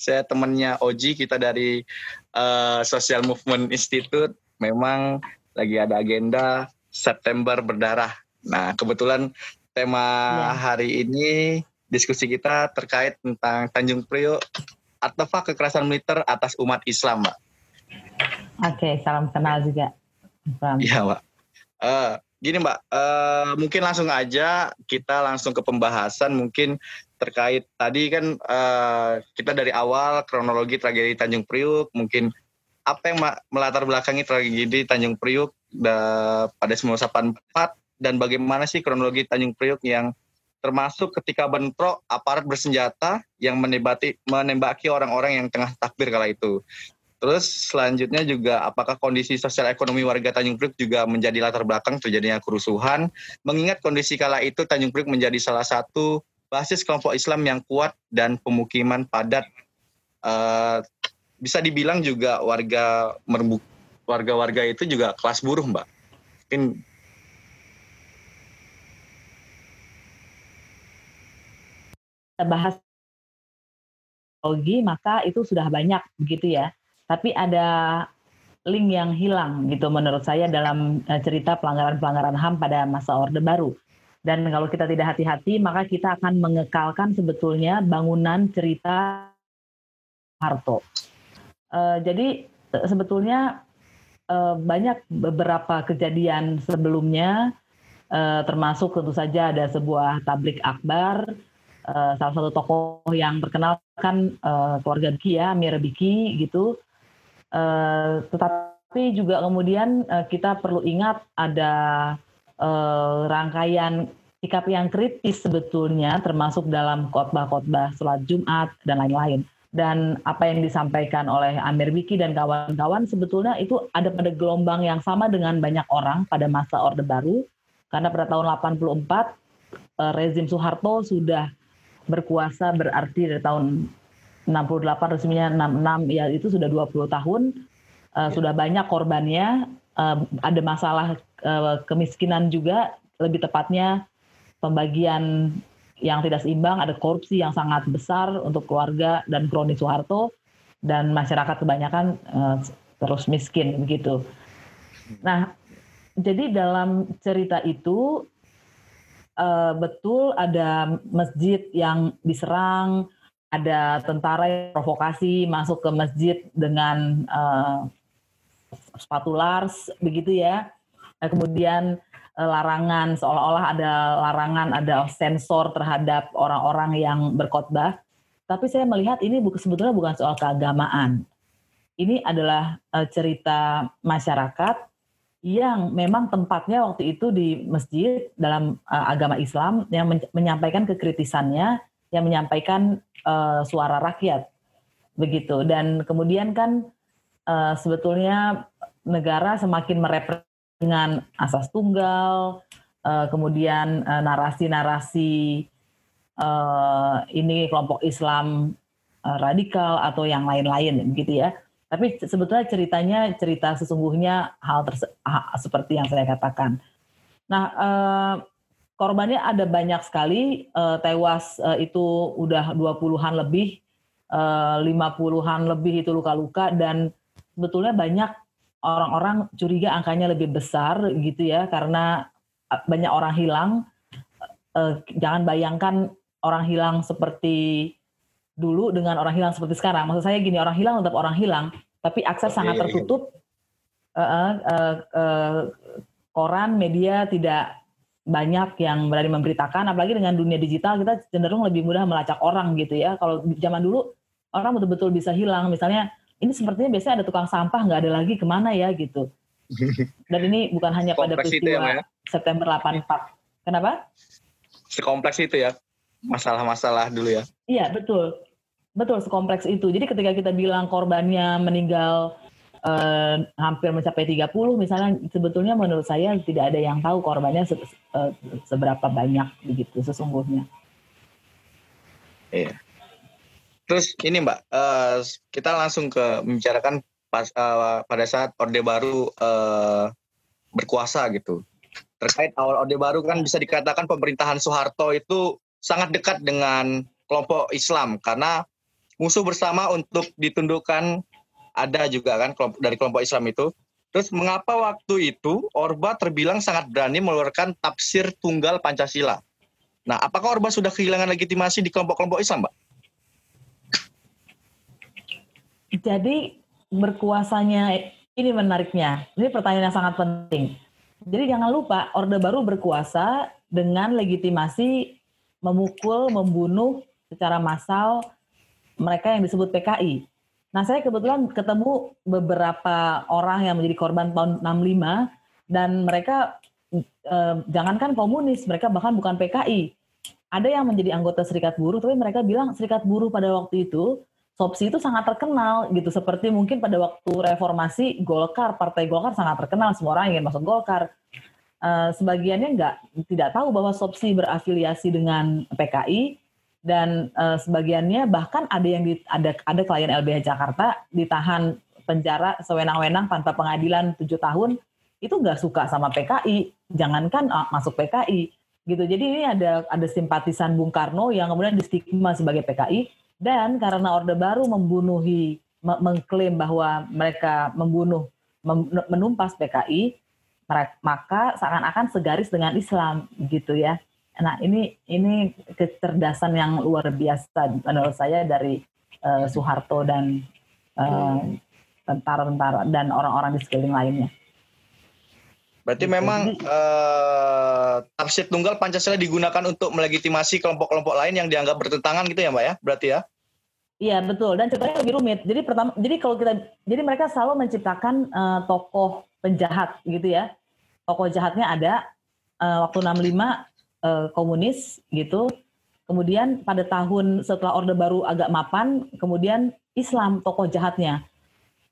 Saya temannya Oji, kita dari uh, Social Movement Institute. Memang lagi ada agenda September berdarah. Nah, kebetulan tema ya. hari ini diskusi kita terkait tentang Tanjung Priok artefak kekerasan militer atas umat Islam, Mbak. Oke, salam kenal juga. Iya, Mbak. Uh, gini, Mbak, uh, mungkin langsung aja kita langsung ke pembahasan mungkin terkait tadi kan uh, kita dari awal kronologi tragedi Tanjung Priuk, mungkin apa yang melatar belakangi tragedi Tanjung Priuk pada 1984 dan bagaimana sih kronologi Tanjung Priuk yang termasuk ketika bentrok aparat bersenjata yang menembaki, menembaki orang-orang yang tengah takbir kala itu. Terus selanjutnya juga apakah kondisi sosial ekonomi warga Tanjung Priok juga menjadi latar belakang terjadinya kerusuhan? Mengingat kondisi kala itu Tanjung Priok menjadi salah satu basis kelompok Islam yang kuat dan pemukiman padat. Uh, bisa dibilang juga warga warga-warga itu juga kelas buruh, Mbak. Mungkin bahas teknologi maka itu sudah banyak begitu ya. Tapi ada link yang hilang gitu menurut saya dalam eh, cerita pelanggaran-pelanggaran HAM pada masa Orde Baru. Dan kalau kita tidak hati-hati maka kita akan mengekalkan sebetulnya bangunan cerita Harto. Uh, jadi sebetulnya uh, banyak beberapa kejadian sebelumnya uh, termasuk tentu saja ada sebuah tablik akbar uh, salah satu tokoh yang terkenal kan uh, keluarga Biki ya, Amir Biki gitu. Uh, tetapi juga kemudian uh, kita perlu ingat ada uh, rangkaian sikap yang kritis sebetulnya termasuk dalam khotbah-khotbah sholat Jumat dan lain-lain. Dan apa yang disampaikan oleh Amir Biki dan kawan-kawan sebetulnya itu ada pada gelombang yang sama dengan banyak orang pada masa Orde Baru. Karena pada tahun 84 rezim Soeharto sudah berkuasa berarti dari tahun 68 resminya 66 ya itu sudah 20 tahun uh, ya. sudah banyak korbannya uh, ada masalah uh, kemiskinan juga lebih tepatnya pembagian yang tidak seimbang ada korupsi yang sangat besar untuk keluarga dan kroni Soeharto dan masyarakat kebanyakan uh, terus miskin begitu. Nah, jadi dalam cerita itu uh, betul ada masjid yang diserang, ada tentara yang provokasi masuk ke masjid dengan uh, sepatu lars begitu ya. Nah, kemudian larangan seolah-olah ada larangan, ada sensor terhadap orang-orang yang berkhotbah. Tapi saya melihat ini sebetulnya bukan soal keagamaan. Ini adalah uh, cerita masyarakat yang memang tempatnya waktu itu di masjid dalam uh, agama Islam yang men menyampaikan kekritisannya, yang menyampaikan suara rakyat, begitu. Dan kemudian kan sebetulnya negara semakin merepres dengan asas tunggal, uh, kemudian narasi-narasi uh, ini kelompok Islam uh, radikal atau yang lain-lain, gitu ya tapi sebetulnya ceritanya cerita sesungguhnya hal seperti yang saya katakan. Nah, eh, korbannya ada banyak sekali, eh, tewas eh, itu udah 20-an lebih, eh, 50-an lebih itu luka-luka dan sebetulnya banyak orang-orang curiga angkanya lebih besar gitu ya karena eh, banyak orang hilang. Eh, jangan bayangkan orang hilang seperti dulu dengan orang hilang seperti sekarang. Maksud saya gini, orang hilang tetap orang hilang, tapi akses sangat tertutup. Uh, uh, uh, uh, koran, media tidak banyak yang berani memberitakan, apalagi dengan dunia digital kita cenderung lebih mudah melacak orang gitu ya. Kalau zaman dulu orang betul-betul bisa hilang, misalnya ini sepertinya biasanya ada tukang sampah nggak ada lagi ke mana ya gitu. Dan ini bukan hanya pada ya, peristiwa ya, September 84. Kenapa? Sekompleks itu ya masalah-masalah dulu ya. Iya betul Betul, sekompleks itu. Jadi ketika kita bilang korbannya meninggal eh, hampir mencapai 30 misalnya, sebetulnya menurut saya tidak ada yang tahu korbannya se eh, seberapa banyak begitu sesungguhnya. Iya. Terus ini Mbak, uh, kita langsung ke membicarakan pas uh, pada saat Orde Baru uh, berkuasa gitu. Terkait awal Orde Baru kan bisa dikatakan pemerintahan Soeharto itu sangat dekat dengan kelompok Islam karena musuh bersama untuk ditundukkan ada juga kan kelompok, dari kelompok Islam itu. Terus mengapa waktu itu Orba terbilang sangat berani mengeluarkan tafsir tunggal Pancasila? Nah, apakah Orba sudah kehilangan legitimasi di kelompok-kelompok Islam, Mbak? Jadi berkuasanya ini menariknya. Ini pertanyaan yang sangat penting. Jadi jangan lupa Orde Baru berkuasa dengan legitimasi memukul, membunuh secara massal mereka yang disebut PKI. Nah, saya kebetulan ketemu beberapa orang yang menjadi korban tahun 65 dan mereka eh, jangankan komunis, mereka bahkan bukan PKI. Ada yang menjadi anggota serikat buruh, tapi mereka bilang serikat buruh pada waktu itu Sopsi itu sangat terkenal gitu. Seperti mungkin pada waktu reformasi Golkar partai Golkar sangat terkenal. Semua orang ingin masuk Golkar. Uh, sebagiannya nggak tidak tahu bahwa Sopsi berafiliasi dengan PKI dan uh, sebagiannya bahkan ada yang di, ada ada klien LBH Jakarta ditahan penjara sewenang-wenang tanpa pengadilan tujuh tahun. Itu nggak suka sama PKI jangankan uh, masuk PKI gitu. Jadi ini ada ada simpatisan Bung Karno yang kemudian distigma sebagai PKI dan karena Orde Baru membunuhi mengklaim bahwa mereka membunuh menumpas PKI maka seakan-akan segaris dengan Islam gitu ya Nah ini ini kecerdasan yang luar biasa menurut saya dari uh, Soeharto dan tentara tentara-tentara dan orang-orang di sekeliling lainnya. Berarti gitu. memang uh, tafsir tunggal Pancasila digunakan untuk melegitimasi kelompok-kelompok lain yang dianggap bertentangan gitu ya, Mbak ya? Berarti ya? Iya betul dan ceritanya lebih rumit. Jadi pertama, jadi kalau kita, jadi mereka selalu menciptakan uh, tokoh penjahat gitu ya. Tokoh jahatnya ada uh, waktu 65 uh, komunis gitu. Kemudian pada tahun setelah Orde Baru agak mapan, kemudian Islam tokoh jahatnya.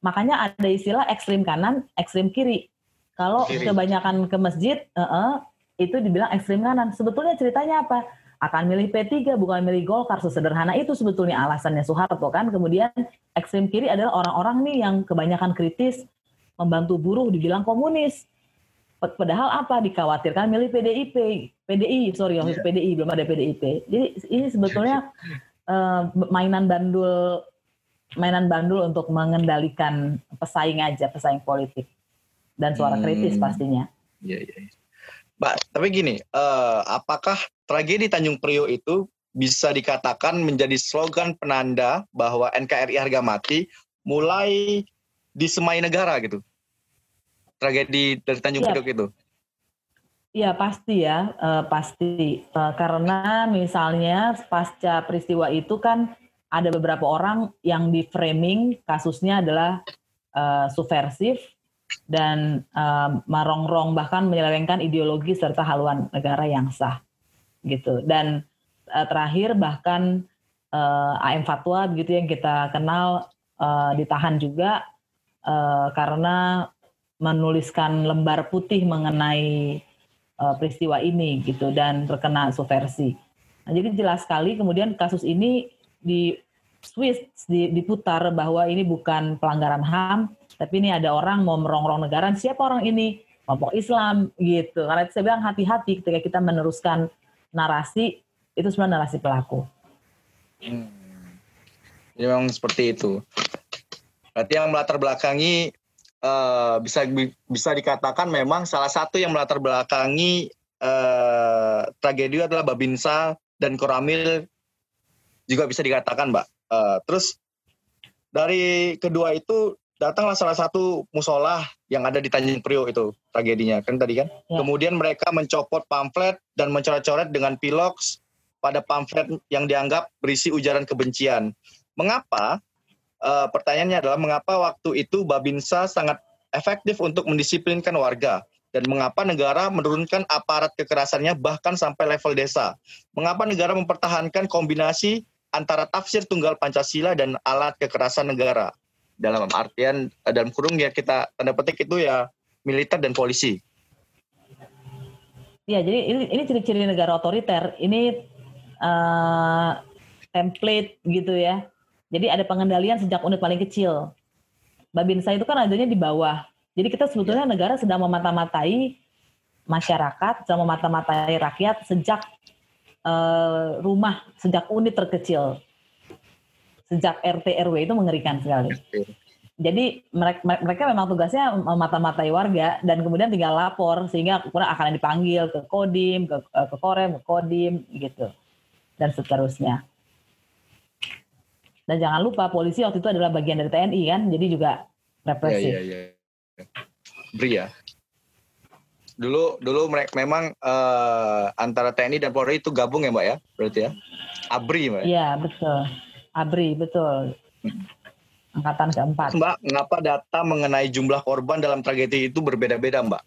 Makanya ada istilah ekstrim kanan, ekstrim kiri. Kalau kiri. kebanyakan ke masjid, uh -uh, itu dibilang ekstrim kanan. Sebetulnya ceritanya apa? Akan milih P3 bukan milih Golkar sesederhana itu sebetulnya alasannya Soeharto kan. Kemudian ekstrim kiri adalah orang-orang nih yang kebanyakan kritis, membantu buruh dibilang komunis. Padahal apa dikhawatirkan milih PDIP, PDI, sorry yeah. PDI belum ada PDIP. Jadi ini sebetulnya uh, mainan bandul, mainan bandul untuk mengendalikan pesaing aja, pesaing politik dan suara hmm. kritis pastinya. Iya, yeah, yeah. Mbak, tapi gini, uh, apakah tragedi Tanjung Priok itu bisa dikatakan menjadi slogan penanda bahwa NKRI harga mati mulai disemai negara gitu? tragedi dari Tanjung ya. Priok itu? Iya pasti ya, uh, pasti uh, karena misalnya pasca peristiwa itu kan ada beberapa orang yang di framing kasusnya adalah uh, subversif dan uh, marongrong bahkan menyelewengkan ideologi serta haluan negara yang sah gitu dan uh, terakhir bahkan uh, AM Fatwa begitu yang kita kenal uh, ditahan juga uh, karena menuliskan lembar putih mengenai uh, peristiwa ini gitu dan terkena subversi. Nah, jadi jelas sekali kemudian kasus ini di Swiss diputar bahwa ini bukan pelanggaran HAM, tapi ini ada orang mau merongrong negara. Siapa orang ini? Kelompok Islam gitu. Karena itu saya bilang hati-hati ketika kita meneruskan narasi itu sebenarnya narasi pelaku. Hmm. Jadi memang seperti itu. Berarti yang melatar belakangi uh, bisa bisa dikatakan memang salah satu yang melatar belakangi uh, tragedi adalah Babinsa dan Koramil juga bisa dikatakan, Mbak. Uh, terus dari kedua itu datanglah salah satu musola yang ada di Tanjung Priok itu tragedinya kan tadi kan. Ya. Kemudian mereka mencopot pamflet dan mencoret-coret dengan piloks pada pamflet yang dianggap berisi ujaran kebencian. Mengapa uh, pertanyaannya adalah mengapa waktu itu Babinsa sangat efektif untuk mendisiplinkan warga dan mengapa negara menurunkan aparat kekerasannya bahkan sampai level desa? Mengapa negara mempertahankan kombinasi antara tafsir tunggal Pancasila dan alat kekerasan negara. Dalam artian eh, dalam kurung ya kita tanda petik itu ya militer dan polisi. Ya, jadi ini, ini ciri-ciri negara otoriter. Ini uh, template gitu ya. Jadi ada pengendalian sejak unit paling kecil. Babinsa itu kan adanya di bawah. Jadi kita sebetulnya ya. negara sedang memata-matai masyarakat, sedang memata-matai rakyat sejak uh, rumah, sejak unit terkecil. Sejak RT RW itu mengerikan sekali. Jadi mereka, mereka memang tugasnya memata-matai warga dan kemudian tinggal lapor sehingga kemudian akan dipanggil ke Kodim, ke, ke Korem, ke Kodim gitu dan seterusnya. Dan jangan lupa polisi waktu itu adalah bagian dari TNI kan, jadi juga represif. Iya, iya, iya. Bri ya. Dulu dulu mereka memang uh, antara TNI dan Polri itu gabung ya Mbak ya, berarti ya. ABRI Mbak. Ya? Iya, betul. ABRI, betul. Angkatan keempat. Mbak, mengapa data mengenai jumlah korban dalam tragedi itu berbeda-beda, Mbak?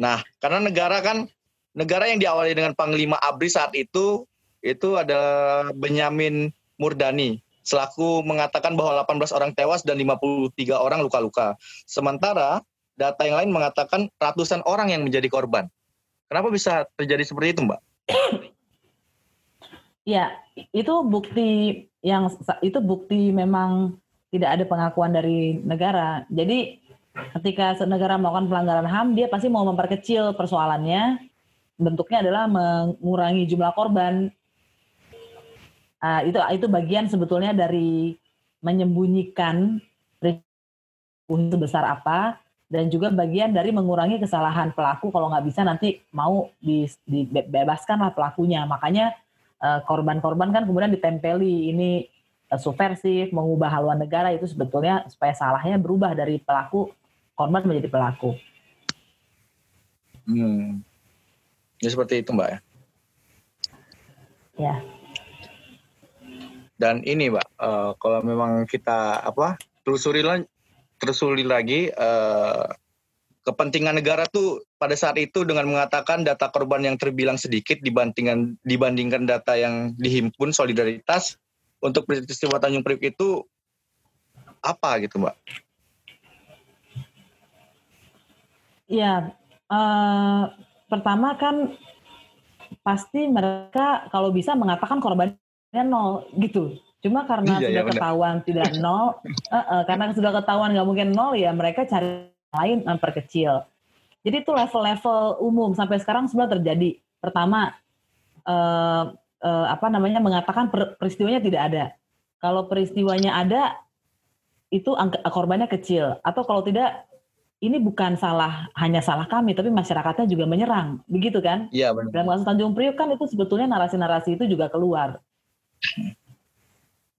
Nah, karena negara kan negara yang diawali dengan Panglima ABRI saat itu itu adalah Benyamin Murdani selaku mengatakan bahwa 18 orang tewas dan 53 orang luka-luka. Sementara data yang lain mengatakan ratusan orang yang menjadi korban. Kenapa bisa terjadi seperti itu, Mbak? Ya, itu bukti yang itu bukti memang tidak ada pengakuan dari negara. Jadi ketika negara melakukan pelanggaran HAM, dia pasti mau memperkecil persoalannya. Bentuknya adalah mengurangi jumlah korban. Uh, itu itu bagian sebetulnya dari menyembunyikan sebesar apa dan juga bagian dari mengurangi kesalahan pelaku kalau nggak bisa nanti mau dibebaskan lah pelakunya makanya korban-korban kan kemudian ditempeli ini Eh, subversif, mengubah haluan negara itu sebetulnya supaya salahnya berubah dari pelaku korban menjadi pelaku. Hmm. Ya seperti itu Mbak ya. Ya. Dan ini Mbak, uh, kalau memang kita apa telusuri lagi, telusuri lagi uh, kepentingan negara tuh pada saat itu dengan mengatakan data korban yang terbilang sedikit dibandingkan dibandingkan data yang dihimpun solidaritas untuk peristiwa Tanjung Priok itu apa gitu Mbak? Ya, uh, pertama kan pasti mereka kalau bisa mengatakan korbannya nol gitu. Cuma karena iya, sudah ya, ketahuan tidak nol, uh, uh, karena sudah ketahuan nggak mungkin nol ya mereka cari lain memperkecil. Jadi itu level-level umum sampai sekarang sebenarnya terjadi. Pertama, uh, eh, apa namanya mengatakan per, peristiwanya tidak ada. Kalau peristiwanya ada, itu angka, korbannya kecil. Atau kalau tidak, ini bukan salah hanya salah kami, tapi masyarakatnya juga menyerang, begitu kan? Iya benar. Dalam kasus Tanjung Priok kan itu sebetulnya narasi-narasi itu juga keluar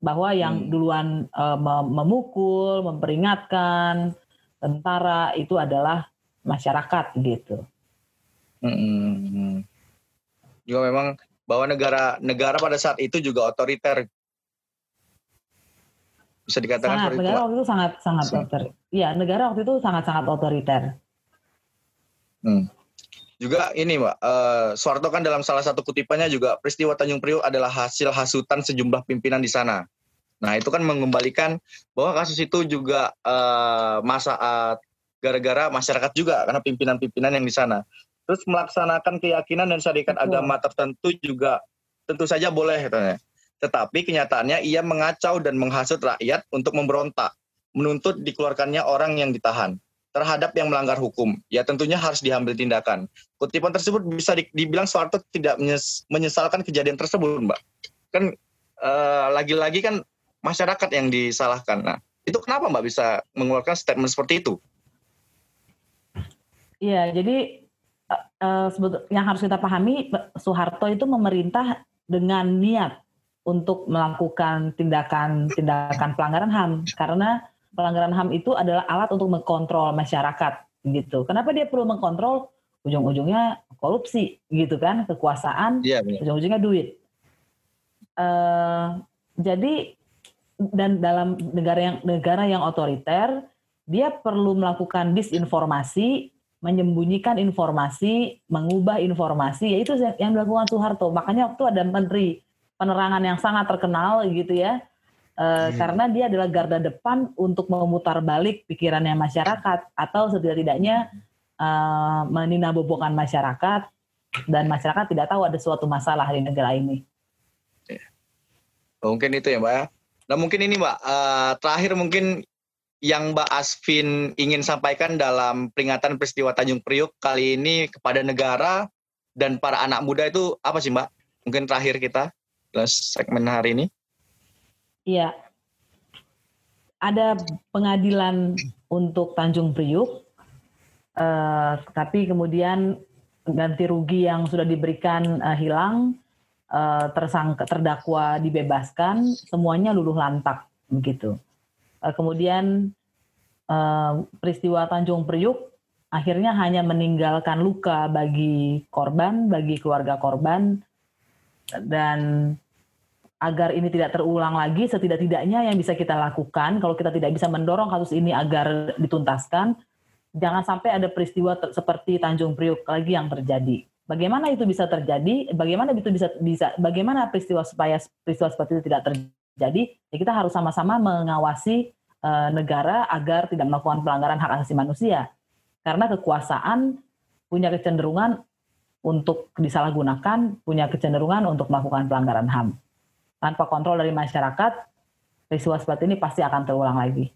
bahwa yang hmm. duluan uh, memukul, memperingatkan tentara itu adalah masyarakat gitu. Hmm. Juga memang bahwa negara negara pada saat itu juga otoriter bisa dikatakan sangat, negara waktu itu sangat sangat otoriter. Iya, negara waktu itu sangat sangat otoriter. Hmm. Juga ini, Mbak, uh, Soeharto kan dalam salah satu kutipannya juga peristiwa Tanjung Priok adalah hasil hasutan sejumlah pimpinan di sana. Nah, itu kan mengembalikan bahwa kasus itu juga uh, masa uh, gara-gara masyarakat juga karena pimpinan-pimpinan yang di sana. Terus melaksanakan keyakinan dan syarikat Betul. agama tertentu juga tentu saja boleh katanya. Tetapi kenyataannya ia mengacau dan menghasut rakyat untuk memberontak, menuntut dikeluarkannya orang yang ditahan terhadap yang melanggar hukum. Ya tentunya harus diambil tindakan. Kutipan tersebut bisa dibilang Soeharto tidak menyesalkan kejadian tersebut, Mbak. Kan eh, lagi-lagi uh, kan masyarakat yang disalahkan. Nah, itu kenapa Mbak bisa mengeluarkan statement seperti itu? Iya, jadi uh, yang harus kita pahami Soeharto itu memerintah dengan niat untuk melakukan tindakan-tindakan pelanggaran HAM karena pelanggaran HAM itu adalah alat untuk mengkontrol masyarakat gitu. Kenapa dia perlu mengkontrol? Ujung-ujungnya korupsi gitu kan, kekuasaan, ya, ujung-ujungnya duit. Uh, jadi dan dalam negara yang negara yang otoriter dia perlu melakukan disinformasi menyembunyikan informasi, mengubah informasi, yaitu yang dilakukan Soeharto. Makanya waktu ada menteri penerangan yang sangat terkenal gitu ya. Uh, hmm. Karena dia adalah garda depan untuk memutar balik pikirannya masyarakat atau setidak-tidaknya uh, meninabobokan masyarakat dan masyarakat tidak tahu ada suatu masalah di negara ini. Ya. Mungkin itu ya Mbak ya. Nah mungkin ini Mbak, uh, terakhir mungkin yang Mbak Asvin ingin sampaikan dalam peringatan peristiwa Tanjung Priuk kali ini kepada negara dan para anak muda itu apa sih Mbak? Mungkin terakhir kita segmen hari ini. Iya. Ada pengadilan untuk Tanjung Priuk, uh, tapi kemudian ganti rugi yang sudah diberikan uh, hilang, uh, tersangka terdakwa dibebaskan, semuanya luluh lantak begitu. Eh, kemudian eh, peristiwa Tanjung Priuk akhirnya hanya meninggalkan luka bagi korban, bagi keluarga korban, dan agar ini tidak terulang lagi, setidak-tidaknya yang bisa kita lakukan kalau kita tidak bisa mendorong kasus ini agar dituntaskan, jangan sampai ada peristiwa seperti Tanjung Priuk lagi yang terjadi. Bagaimana itu bisa terjadi? Bagaimana itu bisa bisa bagaimana peristiwa supaya peristiwa seperti itu tidak terjadi? Jadi ya kita harus sama-sama mengawasi uh, negara agar tidak melakukan pelanggaran hak asasi manusia. Karena kekuasaan punya kecenderungan untuk disalahgunakan, punya kecenderungan untuk melakukan pelanggaran HAM. Tanpa kontrol dari masyarakat, peristiwa seperti ini pasti akan terulang lagi.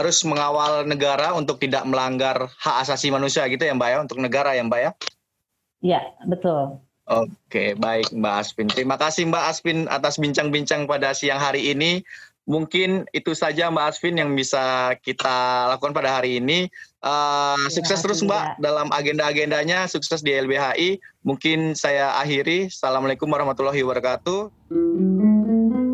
Harus mengawal negara untuk tidak melanggar hak asasi manusia gitu ya Mbak ya, untuk negara ya Mbak ya? Iya, betul. Oke, baik Mbak Aspin. Terima kasih Mbak Aspin atas bincang-bincang pada siang hari ini. Mungkin itu saja Mbak Aspin yang bisa kita lakukan pada hari ini. Uh, sukses terus Mbak dalam agenda-agendanya, sukses di LBHI. Mungkin saya akhiri. Assalamualaikum warahmatullahi wabarakatuh.